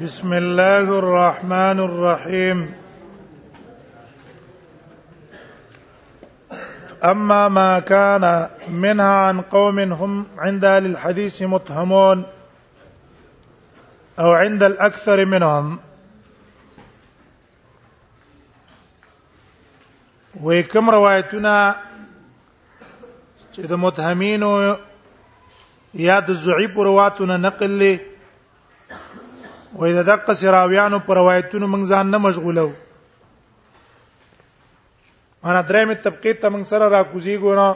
بسم الله الرحمن الرحيم أما ما كان منها عن قوم هم عند أهل الحديث متهمون أو عند الأكثر منهم وې کوم روایتونه چې د متهمینو یا د ضعیف رواتونه نقل لې وې د دقه سراویانو پر روایتونو موږ ځان نه مشغولو انا درېمه طبقه ته موږ سره را کوزي ګورم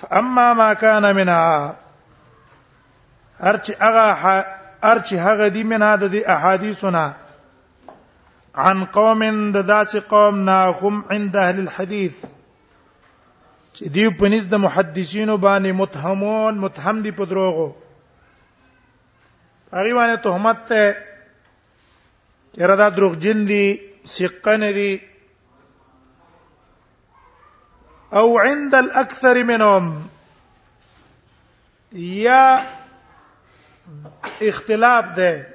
فاما ما كان منها ارچ هغه ارچ هغه دی منها د احادیثنا عن قوم د داسې قوم نه هم عند اهل الحديث چې دی په نس د محدثینو باندې متهمون متهم دي په دروغو هغه باندې تهمت ته چیرې دا دروغجن دي ثقه نه دي او عند الاكثر منهم یا اختلاف ده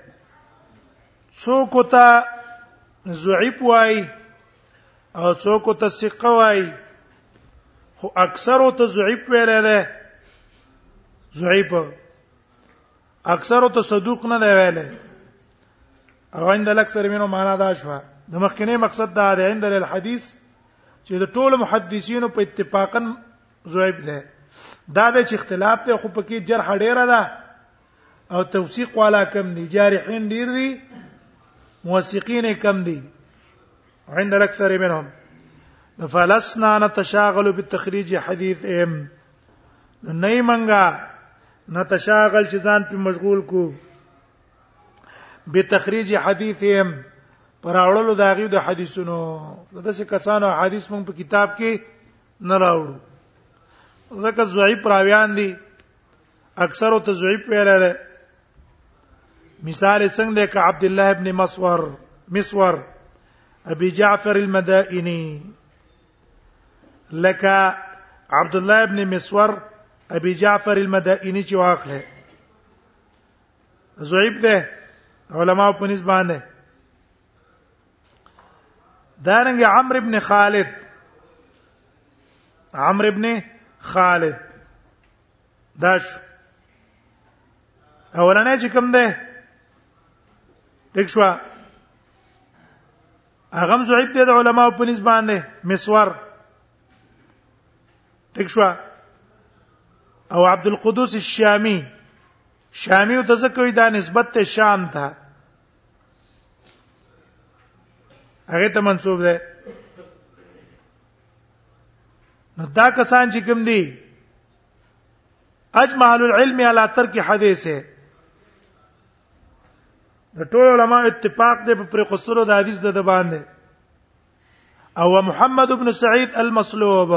څوک ته ضعیف وای او څوک ته ثقه وای خو اکثر ته ضعیف ویل ده ضعیف اکثر ته صدوق نه دی ویلې او عند الاکثر منو معنا دا شو د مخکنی مقصد دا دی عند الحديث چې د ټولو محدثینو په اتفاقا زویب ده دا د اختلاف ته خو پکې جرح ډیره ده او توثیق والا کم دي جارحین ډیر دي موثقین کم دي عند الاکثر منهم فلسنا نتشاغل بالتخريج حديث ام نو نه منګه نتشاغل چې ځان په مشغول کو به تخریج حدیثهم پر اورلو دا غي د حدیثونو دغه کسانو حدیث مونږ په کتاب کې نه راوړو ځکه ضعیف راویان دي اکثر ته ضعیف ویل دي مثال څنګه ده ک عبد الله ابن مسور مسور ابي جعفر المدائني لکه عبد الله ابن مسور ابي جعفر المدائني چې واخله زعيب ده علماء په نسبانه دارنګ عمرو ابن خالد عمرو ابن خالد داش اولنې چې کوم ده دښوا هغه هم ضعیف دی د علماو په نسبت باندې مسور ټیک شو او عبد القدوس الشامی شامی او تذکوی دا نسبت ته شام ته هغه ته منسوب ده نو دا کسان چې کوم دي اجمع العلم على ترک حدیثه د ټول علما اتفاق دی په پرې خسرو د حدیث د باندې او محمد ابن سعید المصلوب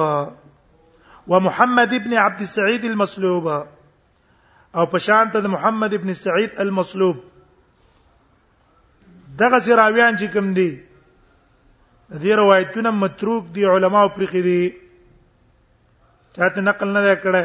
ومحمد ابن عبد السعيد المصلوب او پشان ته محمد ابن سعید المصلوب دغه سراویان چې کوم دي د دې روایتونه متروک دي علما او پرخي دي چاته نقل نه کړه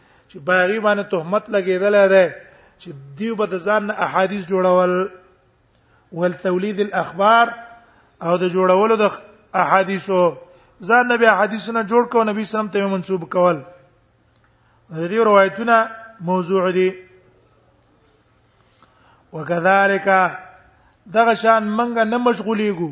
چې باغی باندې تهمت لګیدل دی چې دیو به د ځان نه احادیث جوړول ول تولید الاخبار او د جوړولو د احادیثو ځان نبی احادیثونه جوړ کو نبی سلام ته منسوب کول د دې روایتونه موضوع دي وکذالک دغه شان منګه نه مشغولېګو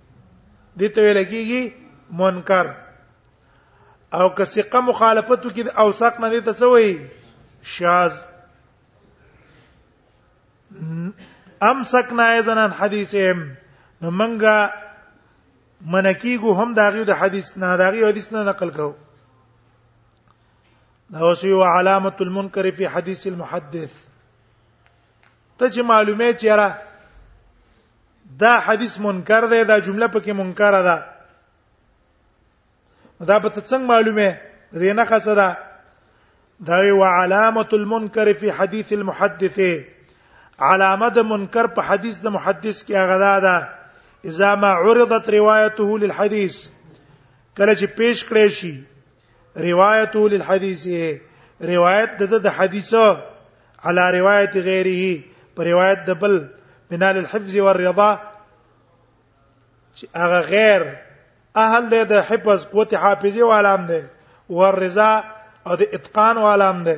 دي ته ویل کیږي منکر او که ثقه مخالفت وکړي او ساق نه دي ته څه وایي شاذ امسکنا ایزنن حدیثهم نو منګه منکیګو هم داغیو د حدیث نه داغیو حدیث نه نقل کو دا اوس یو علامه المنکر فی حدیث المحدث ته چې معلومه چیرې دا حدیث منکر دی دا جمله پکې منکره ده دا به څنګه معلومه دې نه خڅه ده دا وی وعلامه المنکر فی حدیث المحدث علامه د منکر په حدیث د محدث کې هغه ده دا اذا ما عرضت روایته للحديث کله چې پیش کړی شي روایت للحدیث روایت د د حدیثو علی روایت غیره پر روایت د بل من الحفظ والرضا چې هغه غیر اهل دی د حفظ قوت حافظه والام دی والرضا او د اتقان والام دی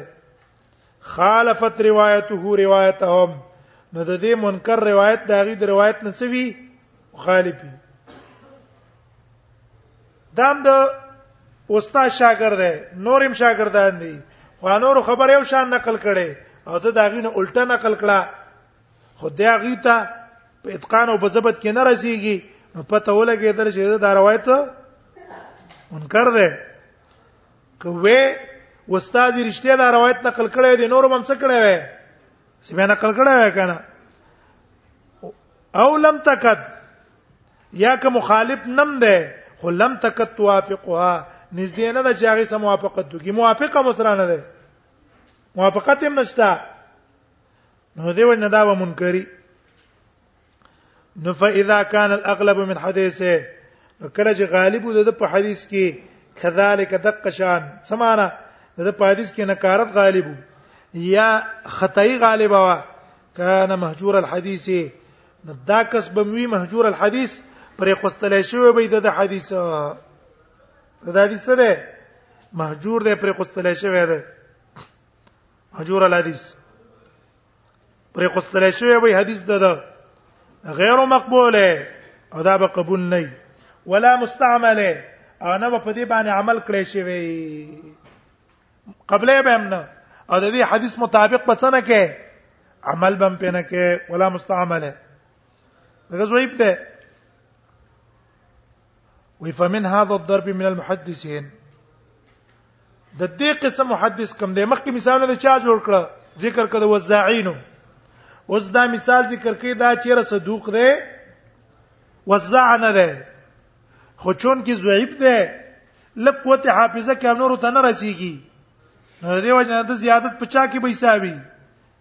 خالفت روایته روایتهم نو د دې منکر روایت د هغه د روایت نه څه وی مخالفي دام د دا استاد شاګرد دی نورم شاګردان دي خو نور خبر یو شان نقل کړي او ته دا غینه الټه نقل کړه خو دا غیته په اتقان او په ضبط کې نه رسیږي نو پته ولګي در چې دا روایت منکر ده کوي استاد رښتیا دا روایت نقل کړی دی نور هم څه کړی وای چې به نقل کړی وای کنه او لم تکد یا که مخالف نم ده خو لم تکد توافقها نږدې نه ده چې هغه سم موافقت وکړي موافقه مسرانه ده موافقت هم نشته نو دی ونه دا و منکری نو فاذا كان الاغلب من حديثه نو کله چې غالب د په حدیث کې کذالک دق شان سمانا د په حدیث کې نکارت غالب یا خطای غالب وا کان مهجور الحديث نو دا کس بموي مهجور الحديث پرې خوستل شوی به د حدیث د حدیث سره مهجور دی پرې خوستل شوی دی مهجور الحديث پر قصله شوی وي حدیث ده غیر مقبوله او دا به قبول نه وي ولا مستعمله او نه په دې باندې عمل کړی شي وي قبله به هم نه او د دې حدیث مطابق په څه نه کې عمل بم پنه کې ولا مستعمله دغه زویب ته وی فمن هذا الضرب من المحدثين د دې قسم محدث کم دی مخکې مثال د چا جوړ کړ ذکر کړه وزاعینو اوس دا مثال ذکر کړي دا چیرې صدوق دی وزاع نه دی خو چون کې ضعیف دی لقوت حافظه کې نور ته نه رسیږي نو دې وجه نه د زیادت په چا کې به حسابي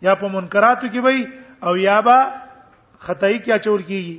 یا په منکراتو کې به او یا به خدای کې اچول کیږي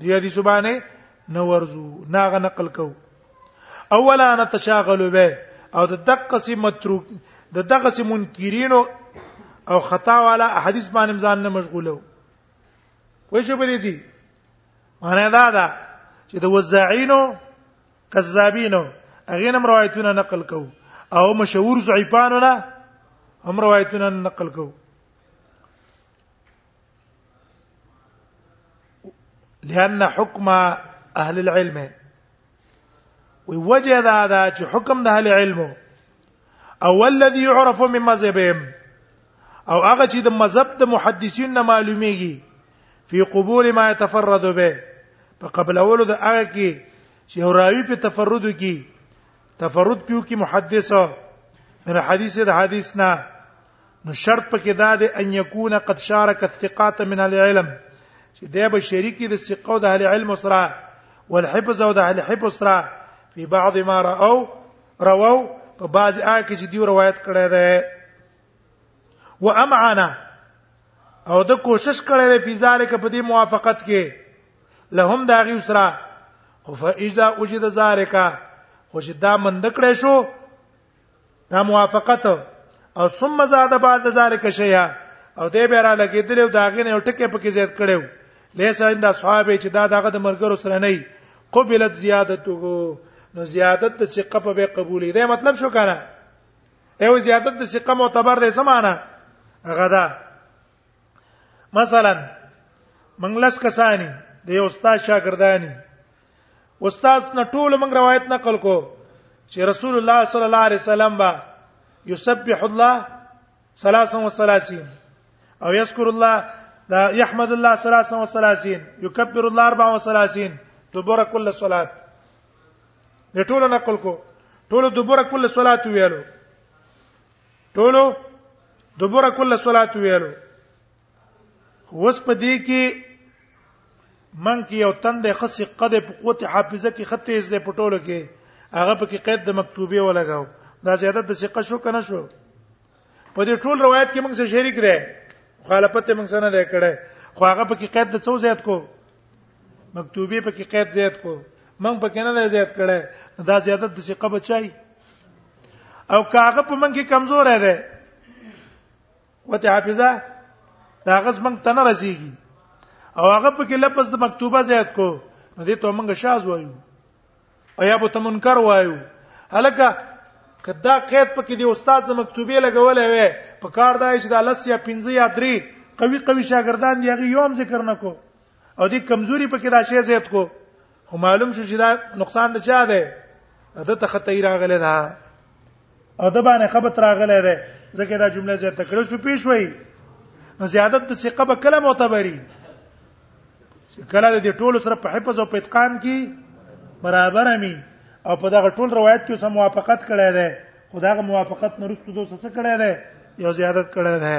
دی حدیث باندې نه ورزو ناغه نقل کو اولا نتشاغل به او د دقه سي متروک د دغه سي منکرینو او خطا والا احادیث باندې ځان نه مشغولو وای شو بلی دي معنی دا ده چې د وزاعینو کذابینو هغه نم روایتونه نقل کو او مشهور ضعیفانو نه هم روایتونه نقل کو لأن حكم اهل العلم ووجه دا دا چې حکم د اهل علم او الذي يعرف من مذهبهم او هغه چې د مذهب د محدثین نه معلومیږي فی قبول ما يتفرد به په قبل اولو د هغه کې چې راوی په تفرد کې تفرد پیو کې محدث من حدیث د حدیث نه نو شرط پکې دا دی ان یکون قد شارک الثقات من العلم چې دا به شریکی د ثقو د اهل علم سره والحفظ او د اهل حفظ سره په بعض ما راو روو په بعض آیه کې چې دی روایت کړی دی و امعنا او د کوشش کړی دی په ذالک په دې موافقت کې لهم دا غي سره خو فاذا وجد ذالک خو چې دا مند کړی شو دا موافقت او ثم زاد بعد ذلك شيئا او دې به را لګیدل او دا غنه یو ټکی پکې زیات کړو لیس عند اصحاب چې دا دغه د مرګرو سره نه قبلت زیادته نو زیادت د ثقه په قبولې ده مطلب شو کنه ایو زیادت د ثقه معتبر ده زمانہ غدا مثلا منګلس کسانی د یو استاد شاګردانی استاد نه ټول موږ روایت نقل کو چې رسول الله صلی الله علیه وسلم با یسبح الله 33 او یذکر الله دا یحمد الله 33 یکبر الله 34 دبر کل صلات د ټولو نقل کو ټولو دبر کل صلات ویلو ټولو دبر کل صلات ویلو وس په دې کې من کې یو تند خصي قد په قوت حافظه کې خطه یې زده پټولو کې هغه په کې قید د مکتوبه ولګاو دا زیادت د ثقه شو کنه شو په دې ټول روایت کې موږ سره شریک دی مخالفت موږ سره نه دی کړی خو هغه په کې قید د څو زیات کو مکتوبه په کې قید زیات کو موږ په کې نه زیات کړی دا زیادت د ثقه بچای او کاغه په موږ کې کمزور دی قوت حافظه دا غس موږ ته نه رسیږي او هغه په کې لفظ د مکتوبه زیات کو نو دې ته موږ شاز وایو او یا به ته منکر وایو هلکه کدا قید پکې دی استاد د مکتوبې لګولې وې په کار دا چې د لس یا 15 یا 3 قوي قوي شاګردان دی هغه یوم ذکر نکو او دې کمزوري پکې دا شی زیات کو خو معلوم شو چې دا نقصان د چا دی د ته خطې راغله ده او د باندې خبرت راغله ده ځکه دا جمله زه تکړه شو پیښ وای نو زیادت د ثقه به کله معتبري کله د ټولو سره په حفظ او په اتقان کې برابر امي او په دغه ټول روایت کې سم موافقت کړی دی خداغه موافقت نرسته دوسه څه کړی دی یو زیادت کړی دی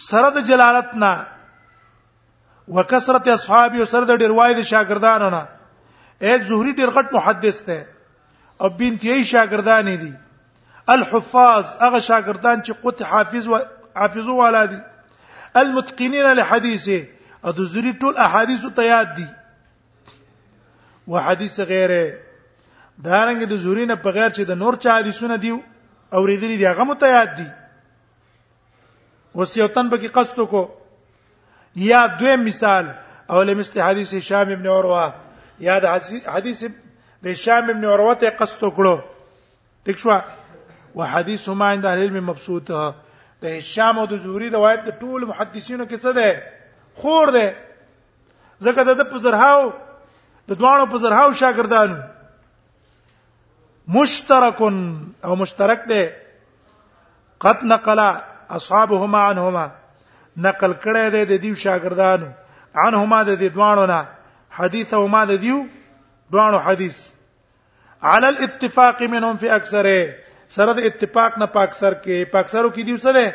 سره د جلالت نه وکثرت اصحاب یو سره د ډیروای د شاګردانو نه اې زهري ډیر غټ محدث دی او بنت یې شاګردان دي الحفاظ هغه شاګردان چې قوت حافظ و حافظو والا دي المتقنين لحديثه او د زوري ټول احادیث ته یاد دي وحدیث غیره دارنګ د زوري نه په غیر چې د نور چا حدیثونه دي اوریدلي دي هغه متیاد دي اوس یو تن پکې قصد کو یا دوی مثال او لمست حدیث هشام ابن عروه یا د حدیث د هشام ابن عروه ته قصد کړو ٹھیک شو وحدیث ما عند اهل العلم مبسوط د هشام او د زهري روایت د ټول محدثینو کې څه ده خور ده ځکه د په زرهاو د دوانو په زرهاو شاګردانو مشترک او مشترک دی قد نقل اصحابهما عنهما نقل کړه دی د دیو شاګردانو عنهما د دې دوانو نه حدیثهما د دیو دوانو حدیث على الاتفاق منهم في اکثره سره د اتفاق نه پاکثر کې پاکثرو کې دیو څه ده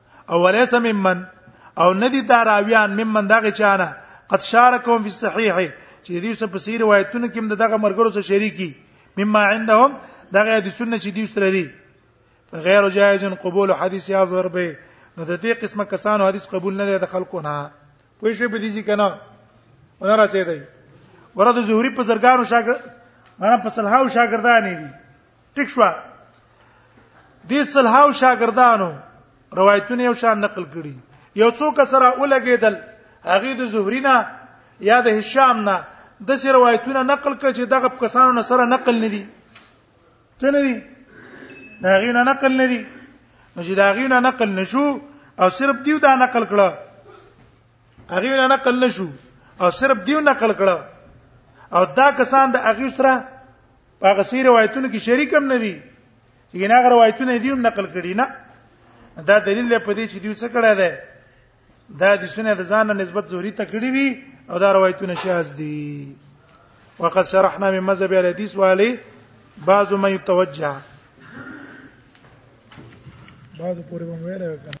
او وليس ممن او ندی دا راویان ممن دغه چانه قد شارکهم فی الصحیح چې دې څه په سیر روایتونو کې هم دغه مرګرو سره شریکی مما عندهم دغه د سنت چې دې سره دی غیر جائز قبول حدیث یا ظهر به نو د دې قسمه کسانو حدیث قبول نه دی د خلکو نه پوه شئ په دې چې کنه ونه راځي دی ورته زهری په زرګانو شاګرد انا په سلهاو شاګردان دي ټیک شو دې صلحاو شاګردانو روایتونه یو شان نقل کړي یو څو کسره اولګېدل هغه د زهری نه یا د هشام نه د سر روایتونه نقل کړي چې دغه کسانو سره نقل ندي څه ندي دا غینه نقل ندي نو چې دا غینه نقل نشو او صرف دیو دا نقل کړه هغه نه نقل نشو او صرف دیو نقل کړه او دا کسان د هغه سره هغه سی روایتونو کې شریک هم نه دي چې نه هغه روایتونه دي هم نقل کړي نه دا دلیل دی په دې چې دوی څه کړی دی دا د سنت د ځان نسبت زهري ته کړی دي او دا روایتونه شاذ دي وقد شرحنا من مذهب الحديث والي بعض ما يتوجه بعض پورې ومه ویل